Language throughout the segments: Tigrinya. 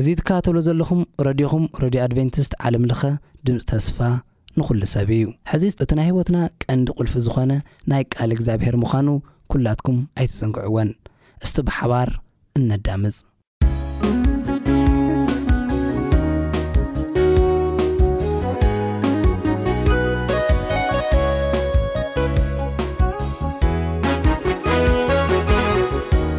እዚ ትከታተልዎ ዘለኹም ረድዮኹም ረድዮ ኣድቨንቲስት ዓለም ለኸ ድምጺ ተስፋ ንኹሉ ሰብ እዩ። ሕዚ እቲ ናይ ህይወትና ቀንዲ ቁልፊ ዝኾነ ናይ ቃል እግዚኣብሔር ምዃኑ ኩላትኩም ኣይትዘንግዕዎን። እስቲ ብሓባር እነዳምጽ።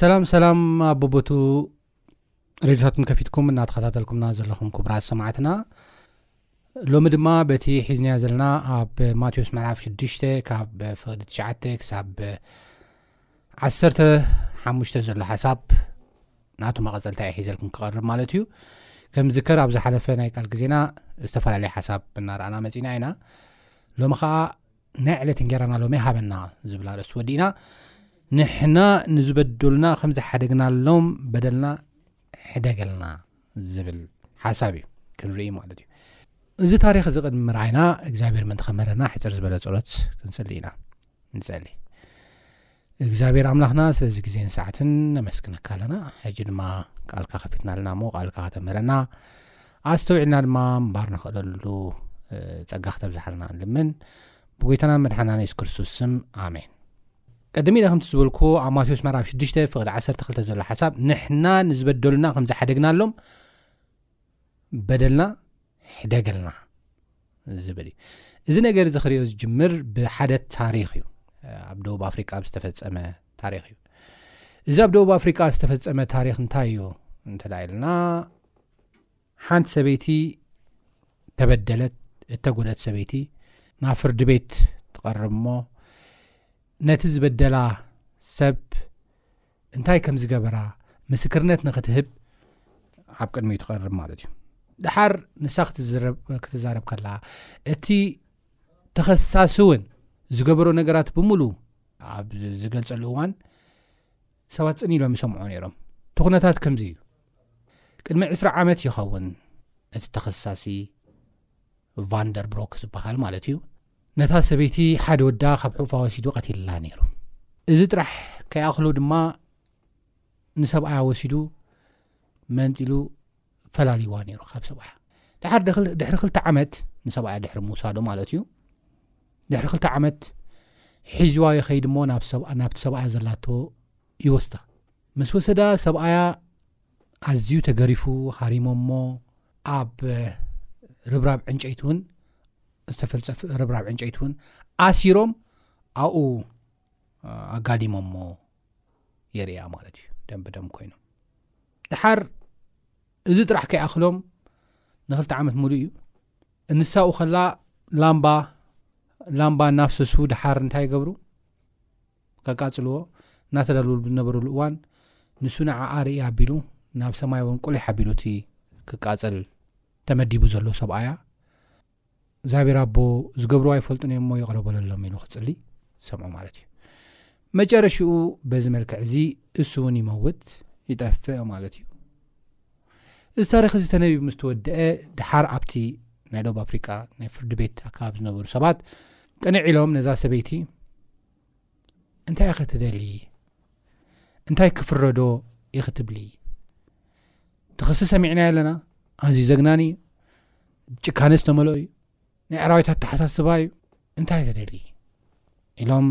ሰላም ሰላም ኣብ ቦቦቱ ሬድዮታትኩም ከፊትኩም እናተኸታተልኩምና ዘለኹም ክቡራት ሰማዕትና ሎሚ ድማ በቲ ሒዝናዮ ዘለና ኣብ ማቴዎስ ምዕራፍ 6ዱሽ ካብ ፍቕዲ ትሽዓ ክሳብ ዓሰርተ ሓሙሽተ ዘሎ ሓሳብ ናቱ መቐፀልታ ዩ ሒዘልኩም ክቐርብ ማለት እዩ ከም ዝከር ኣብ ዝሓለፈ ናይ ቃል ግዜና ዝተፈላለዩ ሓሳብ እናርኣና መፂና ኢና ሎሚ ከዓ ናይ ዕለት እንጌራና ሎሚ ሃበና ዝብል ኣርእስቲ ወዲእና ንሕና ንዝበደሉና ከም ዝሓደግናሎም በደልና ሕደገልና ዝብል ሓሳብ እዩ ክንርኢ ማለት እዩ እዚ ታሪክ እዚ ቅድሚ ምርኣይና እግዚኣብሔር ምንቲ ከምህረና ሕፅር ዝበለ ፀሎት ክንፅሊ ኢና ንፀሊ እግዚኣብሔር ኣምላኽና ስለዚ ግዜን ሰዓትን ነመስግነካ ኣለና ሕጂ ድማ ቃልካ ከፊትና ኣለና እሞ ቃልካ ከተምህረና ኣስተውዒልና ድማ ምባር ንኽእለሉ ጸጋ ክተብዝሓልና ንልምን ብጎይታናን መድሓናን የሱስ ክርስቶስ ስም ኣሜን ቀድሚ ኢለ ከምቲ ዝበልኩ ኣብ ማቴዎስ መራፍ 6 ፍቕዲ 12 ዘሎ ሓሳብ ንሕና ንዝበደሉና ከም ዝሓደግናሎም በደልና ሕደገልና ዝብል እዩ እዚ ነገር እዚ ክሪኦ ዝጅምር ብሓደ ታሪክ እዩ ኣብ ደቡብ ኣፍሪቃ ብ ዝተፈፀመ ታሪክ እዩ እዚ ኣብ ደቡብ ኣፍሪቃ ዝተፈፀመ ታሪክ እንታይ እዩ እንተ ኢልና ሓንቲ ሰበይቲ ተበደለት እተጎደት ሰበይቲ ናብ ፍርዲ ቤት ትቐርብ እሞ ነቲ ዝበደላ ሰብ እንታይ ከም ዝገበራ ምስክርነት ንክትህብ ኣብ ቅድሚ ትቐርብ ማለት እዩ ድሓር ንሳ ክትዛረብ ከላ እቲ ተኸሳሲ እውን ዝገበሮ ነገራት ብምሉ ኣብ ዝገልፀሉ እዋን ሰባት ፅን ኢሎም ይሰምዖ ነይሮም እቲ ኩነታት ከምዚ እዩ ቅድሚ ዕስራ ዓመት ይኸውን እቲ ተኸሳሲ ቫንደርብሮክ ዝበሃል ማለት እዩ፣ ነታ ሰበይቲ ሓደ ወዳ ካብ ሕቑፋ ወሲዱ ቀቲልላ ነይሩ። እዚ ጥራሕ ከይኣኽሎ ድማ ንሰብኣያ ወሲዱ መንጢሉ ፈላልይዋ ነይሩ ካብ ሰብኣያ። ድሓር ድሕሪ ክልተ ዓመት ንሰብኣያ ድሕሪ ምውሳዶ ማለት እዩ ድሕሪ ክልተ ዓመት ሒዝዋ ይኸይድ እሞ ናብቲ ሰብኣያ ዘላቶ ይወስዳ ምስ ወሰዳ ሰብኣያ ኣዝዩ ተገሪፉ ሃሪሞሞ ኣብ ርብራብ ዕንጨይቲ እውን ዝተፈልፀ ርብራብ ዕንጨይቲ እውን ኣሲሮም ኣብኡ ኣጋዲሞሞ የርእያ ማለት እዩ ደም ብደም ኮይኑ ድሓር እዚ ጥራሕ ከይኣክሎም ንክልተ ዓመት ሙሉ እዩ እንሳኡ ከላ ላምባ ላምባ እናፍሰሱ ድሓር እንታይ ይገብሩ ከቃጽልዎ እናተዳለዉ ብዝነበርሉ እዋን ንሱ ንዓኣ ርእየ ኣቢሉ ናብ ሰማይ'ውን ቁሊሕ ኣቢሉ እቲ ክቃጸል ተመዲቡ ዘሎ ሰብኣያ እግዚኣብሔር ኣቦ ዝገብርዎ ኣይፈልጡን እዮም እሞ ይቕረ በለሎም ኢሉ ክጽሊ ሰምዑ ማለት እዩ መጨረሽኡ በዚ መልክዕ እዚ እሱውን ይመውት ይጠፍእ ማለት እዩ እዚ ታሪኽ እዚ ተነቢቡ ምስ ተወድአ ደሓር ኣብቲ ናይ ደቡብ ኣፍሪቃ ናይ ፍርዲ ቤት ኣከባቢ ዝነበሩ ሰባት ቅንዕ ኢሎም ነዛ ሰበይቲ እንታይ ኢኺ ትደልዪ እንታይ ክፍረዶ ኢኺ ትብሊ ትኽሲ ሰሚዕናዮ ኣለና ኣዚ ዘግናኒ እዩ ጭካነ ዝተመልኦ እዩ ናይ ዕራዊት ኣተሓሳስባ እዩ እንታይ ተደሊ ኢሎም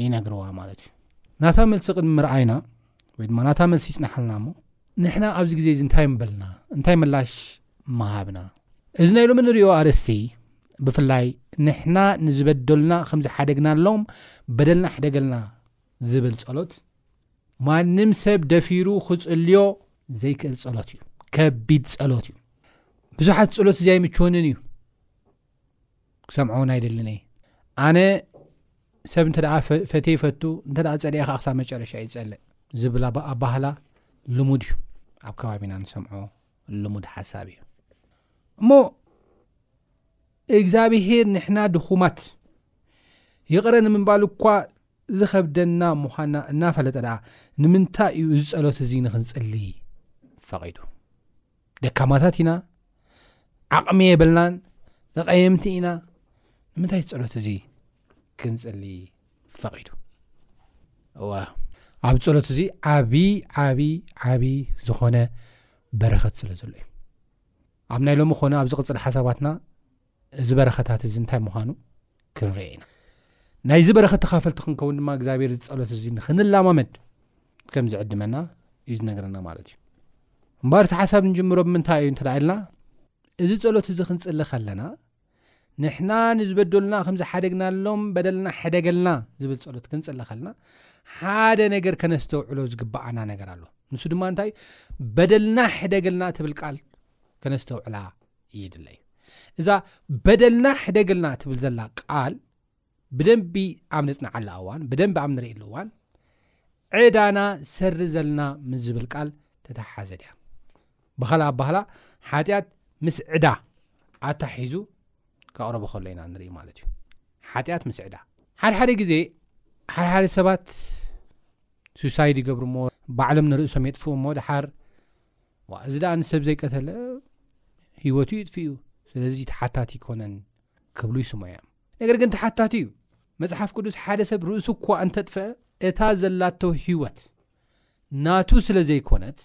ይነግርዋ ማለት እዩ ናታ መልሲ ቅድሚ ምርኣይና ወይ ድማ ናታ መልሲ ይፅናሓልና እሞ ንሕና ኣብዚ ግዜ እዚ እንታይ ምበልና እንታይ ምላሽ ምሃብና እዚ ናይ ሎም ንሪኦ ኣርእስቲ ብፍላይ ንሕና ንዝበደሉና ከምዝሓደግናሎም በደልና ሕደገልና ዝብል ጸሎት ማንም ሰብ ደፊሩ ክጽልዮ ዘይክእል ጸሎት እዩ ከቢድ ጸሎት እዩ ብዙሓት ጸሎት እዚ ኣይምችወንን እዩ ክሰምዖውን ኣይደልን እየ ኣነ ሰብ እንተ ፈተ ይፈቱ እንተ ፀሊአ ከዓ ክሳብ መጨረሻ ይፀልእ ዝብላ ኣባህላ ልሙድ እዩ ኣብ ከባቢና ንሰምዖ ልሙድ ሓሳብ እዩ እሞ እግዚኣብሄር ንሕና ድኹማት ይቕረ ንምንባል እኳ ዚኸብደና ምዃንና እናፈለጠ ደኣ ንምንታይ እዩ እዚ ጸሎት እዚ ንኽንጽሊ ፈቒዱ? ደካማታት ኢና፣ ዓቕሚ የብልናን፣ ተቐየምቲ ኢና፣ ንምንታይ እዚ ጸሎት እዚ ክንጽሊ ፈቒዱ? እወ ኣብ ጸሎት እዚ ዓብዪ ዓብዪ ዓብዪ ዝኾነ በረኸት ስለ ዘሎ እዩ። ኣብ ናይ ሎሚ ኾነ ኣብ ዝቕጽል ሓሳባትና እዚ በረኸታት እዚ እንታይ ምዃኑ ክንርኤ ኢና ናይዚ በረኸት ተኻፈልቲ ክንከውን ድማ እግዚኣብሔር ዝጸሎት እዚ ንክንላማመድ ከም ዝዕድመና እዩ ዝነገረና ማለት እዩ እምበኣር እቲ ሓሳብ ንጅምሮ ብምንታይ እዩ እንተ ኢልና እዚ ጸሎት እዚ ክንጽሊ ከለና ንሕና ንዝበደሉና ከም ዝሓደግናሎም በደልና ሕደገልና ዝብል ጸሎት ክንጽሊ ከለና ሓደ ነገር ከነስተውዕሎ ዝግባኣና ነገር ኣሎ ንሱ ድማ እንታይ እዩ በደልና ሕደገልና ትብል ቃል ከነስተውዕላ ይድለ እዩ እዛ በደልና ሕደግልና ትብል ዘላ ቃል ብደንቢ ኣብ ንፅናዓላ እዋን ብደንቢ ኣብ ንርእሉ እዋን ዕዳና ሰሪ ዘልና ምስ ዝብል ቃል ተተሓሓዘ ድያ ብኻልእ ኣባህላ ሓጢኣት ምስ ዕዳ ኣታሒዙ ከቕረቦ ከሎ ኢና ንርኢ ማለት እዩ ሓጢኣት ምስ ዕዳ ሓደሓደ ግዜ ሓደሓደ ሰባት ሱሳይድ ይገብሩ እሞ ባዕሎም ንርእሶም የጥፍኡ እሞ ድሓር ዋ እዚ ደኣ ንሰብ ዘይቀተለ ህይወቱ ይጥፍእ እዩ ስለዚ ተሓታቲ ይኮነን ክብሉ ይስሙ እዮም ነገር ግን ተሓታቲ እዩ መፅሓፍ ቅዱስ ሓደ ሰብ ርእሱ እኳ እንተጥፍአ እታ ዘላቶ ህይወት ናቱ ስለ ዘይኮነት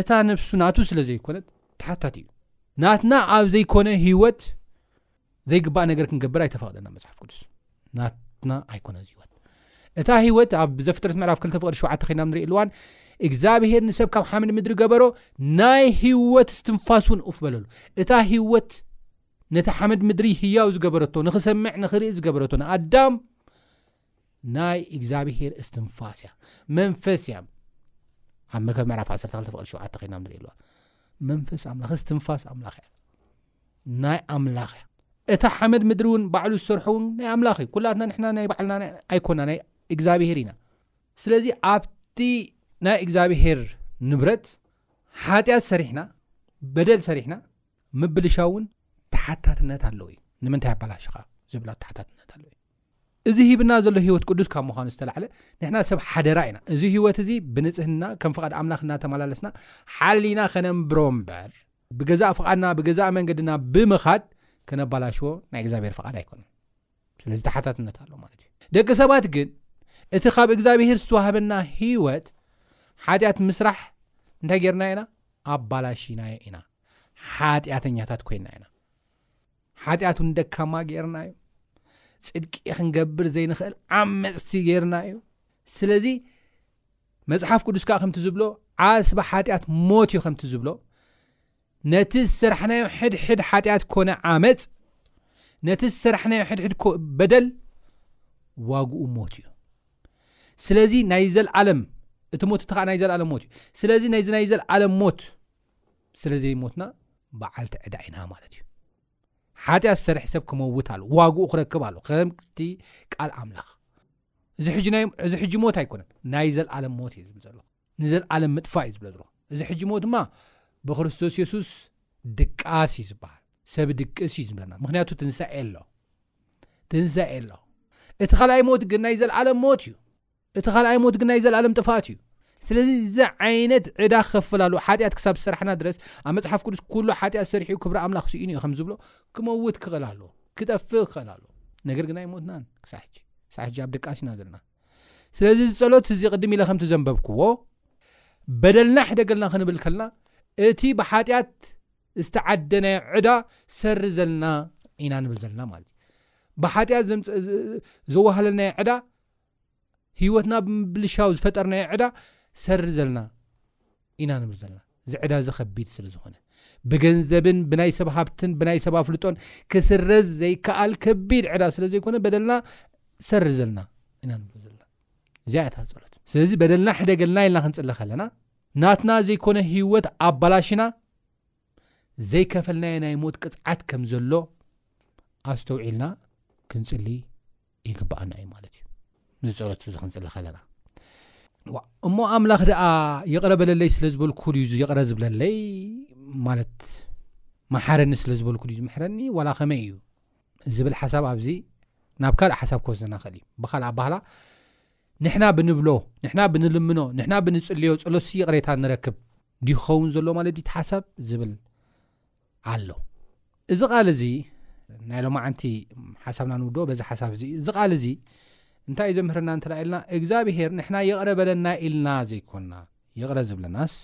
እታ ነብሱ ናቱ ስለ ዘይኮነት ተሓታቲ እዩ ናትና ኣብ ዘይኮነ ህይወት ዘይግባእ ነገር ክንገብር ኣይተፈቕደና መፅሓፍ ቅዱስ ናትና ኣይኮነ ህይወት እታ ህይወት ኣብ ዘፍጥረት ምዕራፍ 2 ፍቅዲ 7 ኸና ንሪኢ ኣለዋን እግዚኣብሄር ንሰብ ካብ ሓምድ ምድሪ ገበሮ ናይ ህይወት ስትንፋስ እውን ኡፍ በለሉ እታ ህይወት ነቲ ሓምድ ምድሪ ህያው ዝገበረቶ ንኽሰምዕ ንኽርኢ ዝገበረቶ ንኣዳም ናይ እግዚኣብሄር እስትንፋስ እያ መንፈስ እያ ኣብ መክብብ ምዕራፍ 12 ፍቕዲ 7 ኮይና ንሪኢ ኣለዋ መንፈስ ኣምላኽ እስትንፋስ ኣምላኽ እያ ናይ ኣምላኽ እያ እታ ሓመድ ምድሪ እውን ባዕሉ ዝሰርሖ እውን ናይ ኣምላኽ እዩ ኩላትና ንሕና ናይ ባዕልና ኣይኮና ናይ እግዚኣብሄር ኢና ስለዚ ኣብቲ ናይ እግዚኣብሄር ንብረት ሓጢኣት ሰሪሕና በደል ሰሪሕና ምብልሻ እውን ተሓታትነት ኣለዉ እዩ ንምንታይ ኣባላሽኻ ዝብላ ተሓታትነት ኣለዉ እዩ እዚ ሂብና ዘሎ ህይወት ቅዱስ ካብ ምዃኑ ዝተላዕለ ንሕና ሰብ ሓደራ ኢና። እዚ ህይወት እዚ ብንጽህና ከም ፍቓድ ኣምላኽ እናተመላለስና ሓሊና ከነንብሮ እምበር ብገዛእ ፍቓድና ብገዛእ መንገድና ብምኻድ ከነባላሽዎ ናይ እግዚኣብሔር ፍቓድ ኣይኮነን። ስለዚ ተሓታትነት ኣሎ ማለት እዩ። ደቂ ሰባት ግን እቲ ካብ እግዚኣብሔር ዝተዋህበና ህይወት ሓጢኣት ምስራሕ እንታይ ጌርና ኢና ኣባላሽናዮ ኢና ሓጢኣተኛታት ኮይና ኢና ሓጢኣት ን ደካማ ገይርና እዩ ፅድቂ ክንገብር ዘይንኽእል ዓመፅቲ ገይርና እዩ ስለዚ መፅሓፍ ቅዱስ ከዓ ከምቲ ዝብሎ ዓስቢ ሓጢኣት ሞት እዩ ከምቲ ዝብሎ ነቲ ዝሰራሕናዮ ሕድሕድ ሓጢኣት ኮነ ዓመፅ ነቲ ዝሰራሕናዮ ሕድሕድ በደል ዋግኡ ሞት እዩ ስለዚ ናይ ዘለዓለም እቲ ሞት እቲ ከዓ ናይ ዘለዓለም ሞት እዩ ስለዚ ናይዚ ናይ ዘለዓለም ሞት ስለ ዘይሞትና ብዓልቲ ዕዳ ኢና ማለት እዩ ሓጢኣት ዝሰርሒ ሰብ ክመውት ኣሉ ዋግኡ ክረክብ ኣሉ ከምቲ ቃል ኣምላኽ እዚ እዚ ሕጂ ሞት ኣይኮነን ናይ ዘለኣለም ሞት እዩ ዝብ ዘለኹ ንዘለኣለም ምጥፋእ እዩ ዝብለ ዘለኹ እዚ ሕጂ ሞት ድማ ብክርስቶስ የሱስ ድቃስ እዩ ዝበሃል ሰብ ድቅስ እዩ ዝብለና ምክንያቱ ትንሳኤ ኣሎ ትንሳኤ ኣሎ እቲ ካልኣይ ሞት ግን ናይ ዘለኣለም ሞት እዩ እቲ ካልኣይ ሞት ግን ናይ ዘለኣለም ጥፍኣት እዩ። ስለዚ እዚ ዓይነት ዕዳ ክኸፍል ኣለዎ። ሓጢኣት ክሳብ ዝሰራሕና ድረስ፣ ኣብ መጽሓፍ ቅዱስ ኩሉ ሓጢኣት ሰሪሑ ክብሪ ኣምላኽ ስኢኑ እዩ ከም ዝብሎ፣ ክመውት ክኽእል ኣለዎ። ክጠፍእ ክኽእል ኣለዎ። ነገር ግን ኣይሞትናን ክሳዕ ሕጂ። ክሳዕ ሕጂ ኣብ ድቃስ ኢና ዘለና። ስለዚ እዚ ጸሎት እዚ ቅድም ኢለ ከምቲ ዘንበብክዎ በደልና ሕደገልና ክንብል ከልና እቲ ብሓጢኣት ዝተዓደናዮ ዕዳ ሰርዘልና ኢና ንብል ዘለና ማለት እዩ። ብሓጢኣት ዘዋህለልናዮ ዕዳ ሂወትና ብምብልሻው ዝፈጠርናዮ ዕዳ ሰሪ ዘልና ኢና ንብል ዘለና እዚ ዕዳ እዚ ከቢድ ስለ ዝኾነ ብገንዘብን ብናይ ሰብ ሃብትን ብናይ ሰብ ኣፍልጦን ክስረዝ ዘይከኣል ከቢድ ዕዳ ስለ ዘይኮነ በደልና ሰሪ ዘልና ኢና ንብል ዘለና እዚኣ እታ ጸሎት ስለዚ በደልና ሕደገልና ኢልና ክንጽሊ ከለና ናትና ዘይኮነ ሂወት ኣባላሽና ዘይከፈልናዮ ናይ ሞት ቅጽዓት ከም ዘሎ ኣስተውዒልና ክንጽሊ ይግብኣና እዩ ማለት እዩ ንዚ ጸሎት እዚ ክንጽሊ ከለና እሞ ኣምላኽ ደኣ ይቕረ በለለይ ስለ ዝበልኩ ድዩ ይቕረ ዝብለለይ ማለት መሓረኒ ስለ ዝበልኩ ድዩ ዝምሕረኒ ዋላ ከመይ እዩ ዝብል ሓሳብ ኣብዚ ናብ ካልእ ሓሳብ ክወስደና ክእል እዩ ብካልእ ኣባህላ ንሕና ብንብሎ ንሕና ብንልምኖ ንሕና ብንጽልዮ ጸሎሲ ይቕሬታ ንረክብ ድዩ ክኸውን ዘሎ ማለት ድዩ ትሓሳብ ዝብል ኣሎ እዚ ቓል እዚ ናይ ሎማዓንቲ ሓሳብና ንውድኦ በዚ ሓሳብ እዚ እዚ ቓል እዚ እንታይ እዩ ዘምህረና እንተ ኢልና እግዚኣብሄር ንሕና ይቕረ በለና ኢልና ዘይኮንና ይቕረ ዝብለናስ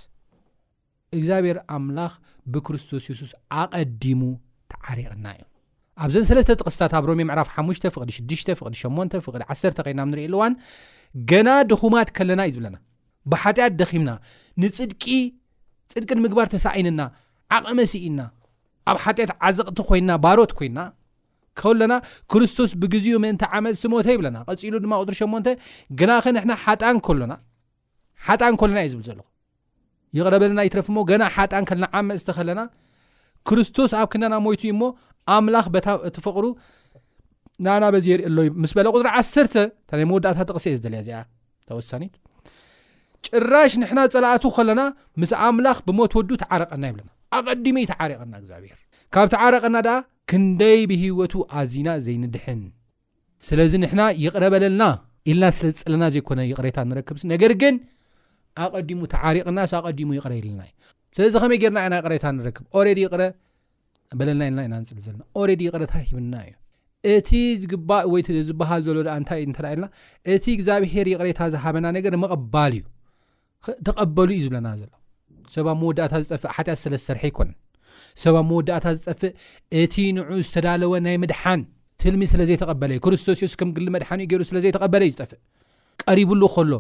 እግዚኣብሔር ኣምላኽ ብክርስቶስ የሱስ ኣቐዲሙ ተዓሪቕና እዩ ኣብዘን ሰለስተ ጥቕስታት ኣብ ሮሜ ምዕራፍ 5 ፍቕዲ 6 ፍቕዲ 8 ፍቕዲ 1 ከይናም ንሪእየኣሉዋን ገና ድኹማት ከለና እዩ ዝብለና ብሓጢኣት ደኺምና፣ ንጽድቂ ጽድቂ ንምግባር ተሳኢንና፣ ዓቐመ ስኢንና፣ ኣብ ሓጢኣት ዓዘቕቲ ኮይንና፣ ባሮት ኮይንና፣ ከለና ክርስቶስ ብግዚኡ ምእንቲ ዓመጽቲ ሞተ ይብለና። ቀጺሉ ድማ ቁጽሪ ሸሞንተ ግናኸ ንሕና ሓጥኣን ከሎና ሓጥኣን ከሎና እዩ ዝብል ዘለኹ ይቕረ በለና ይትረፍ እሞ ገና ሓጥኣን ከለና ዓመጽቲ ከለና ክርስቶስ ኣብ ክንዳና ሞይቱ እዩ እሞ ኣምላኽ በታ እትፈቕሩ ንኣና በዚ የርኢ ኣሎ ምስ በለ ቁፅሪ ዓሰርተ እታ ናይ መወዳእታ ጥቕሲ እየ ዝደልያ እዚኣ ተወሳኒት ጭራሽ ንሕና ጸላኣቱ ከለና ምስ ኣምላኽ ብሞት ወዱ ተዓረቀና ይብለና ኣቀዲሙ እዩ ተዓሪቀና እግዚኣብሔር ካብ ተዓረቀና ደኣ ክንደይ ብህይወቱ ኣዚና ዘይንድሕን ስለዚ ንሕና ይቅረ በለልና ኢልና ስለ ዝጸለና ዘይኮነ ይቅሬታ ንረክብስ ነገር ግን ኣቀዲሙ ተዓሪቅናስ ኣቀዲሙ ይቅረ ኢልና እዩ ስለዚ ከመይ ጌርና ኢና ይቅሬታ ንረክብ ኦሬዲ ይቅረ በለልና ኢልና ኢና ንፅሊ ዘለና ኦሬዲ ይቕረታ ሂብና እዩ እቲ ዝግባእ ወይ ዝበሃል ዘሎ ኣ እንታይ እተ ኢልና እቲ እግዚኣብሄር ይቕሬታ ዝሃበና ነገር ምቕባል እዩ ተቐበሉ እዩ ዝብለና ዘሎ ሰባ መወዳእታ ዝጠፍእ ሓጢኣት ስለ ዝሰርሐ ኣይኮነን ሰባ መወዳእታ ዝጠፍእ እቲ ንዑ ዝተዳለወ ናይ ምድሓን ትልሚ ስለ ዘይተቐበለ ዩ ክርስቶስ ዮስ ከም ግሊ መድሓን ዩ ገይሩ ስለ ዘይተቐበለ እዩ ዝጠፍእ ቀሪብሉ ከሎ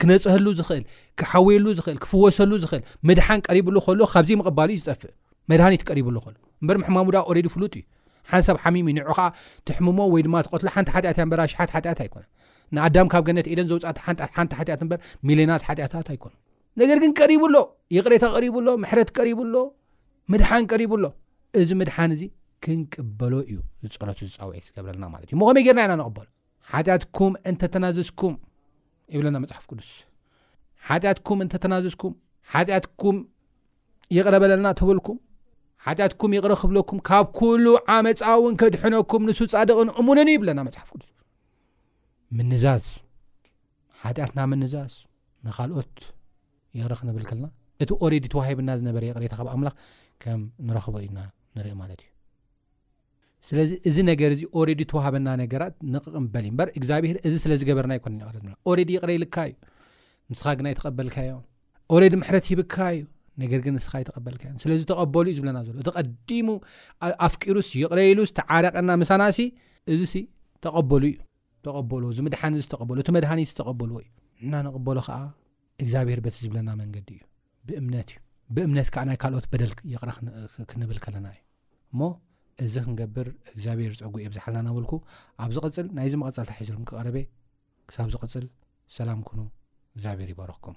ክነፅሀሉ ዝኽእል ክሓወየሉ ዝኽእል ክፍወሰሉ ዝኽእል ምድሓን ቀሪብሉ ከሎ ካብዘይ ምቕባሉ እዩ ዝጠፍእ መድሃኒት ቀሪብሉ ከሎ እምበር ምሕማሙ ዳ ኦሬዲ ፍሉጥ እዩ ሓን ሰብ ሓሚሙ ንዑ ከዓ ትሕምሞ ወይ ድማ ትቐትሎ ሓንቲ ሓጢኣት እያ እምበር ኣሽሓት ሓጢኣት ኣይኮነን ንኣዳም ካብ ገነት ኤደን ዘውፅኣ ሓንቲ ሓጢኣት እምበር ሚሌናት ሓጢኣታት ኣይኮኑ ነገር ግን ቀሪቡ ኣሎ ይቕሬታ ቀሪቡ ኣሎ ምሕረት ቀሪቡ ኣሎ ምድሓን ቀሪቡ ኣሎ እዚ ምድሓን እዚ ክንቅበሎ እዩ ዝፀሎት ዝፃውዒ ዝገብረልና ማለት እዩ ሞኸመይ ጌርና ኢና ንቕበሎ ሓጢኣትኩም እንተ ተናዘዝኩም ይብለና መጽሓፍ ቅዱስ ሓጢኣትኩም እንተ ተናዘዝኩም ሓጢኣትኩም ይቕረ በለልና ተበልኩም ሓጢኣትኩም ይቕረ ክብለኩም ካብ ኩሉ ዓመፃ እውን ከድሕነኩም ንሱ ፃድቕን እሙንን ይብለና መፅሓፍ ቅዱስ ምንዛዝ ሓጢኣትና ምንዛዝ ንካልኦት ይቕረ ክንብል ከልና እቲ ኦሬዲ ተዋሂብና ዝነበረ ይቕሬታ ካብ ኣምላኽ ከም ንረኽቦ ኢዩና ንርኢ ማለት እዩ ስለዚ እዚ ነገር እዚ ኦሬዲ ተዋህበና ነገራት ንቕቕምበል እዩ እበር እግዚኣብሄር እዚ ስለ ዝገበርና ኣይኮነ ይቕረ ኦሬዲ ይቕረ ይልካ እዩ ንስኻ ግና ኣይተቐበልካዮ ኦሬዲ ምሕረት ሂብካ እዩ ነገር ግን ንስኻ ኣይተቐበልካ እዮም ስለዚ ተቐበሉ እዩ ዝብለና ዘሎ እቲ ቀዲሙ ኣፍቂሩስ ይቕረ ኢሉስ ተዓረቀና ምሳናሲ እዚሲ ተቐበሉ እዩ ተቐበልዎ እዚ ምድሓን እዚ ተቐበሉ እቲ መድሃኒት ተቐበልዎ እዩ እና ንቕበሉ ከዓ እግዚኣብሔር በቲ ዝብለና መንገዲ እዩ ብእምነት እዩ ብእምነት ከዓ ናይ ካልኦት በደል ይቕረ ክንብል ከለና እዩ እሞ እዚ ክንገብር እግዚኣብሔር ፀጉ የብዝሓልና ናበልኩ ኣብ ዝቕፅል ናይዚ መቐፀልታ ሒዝልኩም ክቐረበ ክሳብ ዝቕፅል ሰላም ኩኑ እግዚኣብሔር ይበረኩም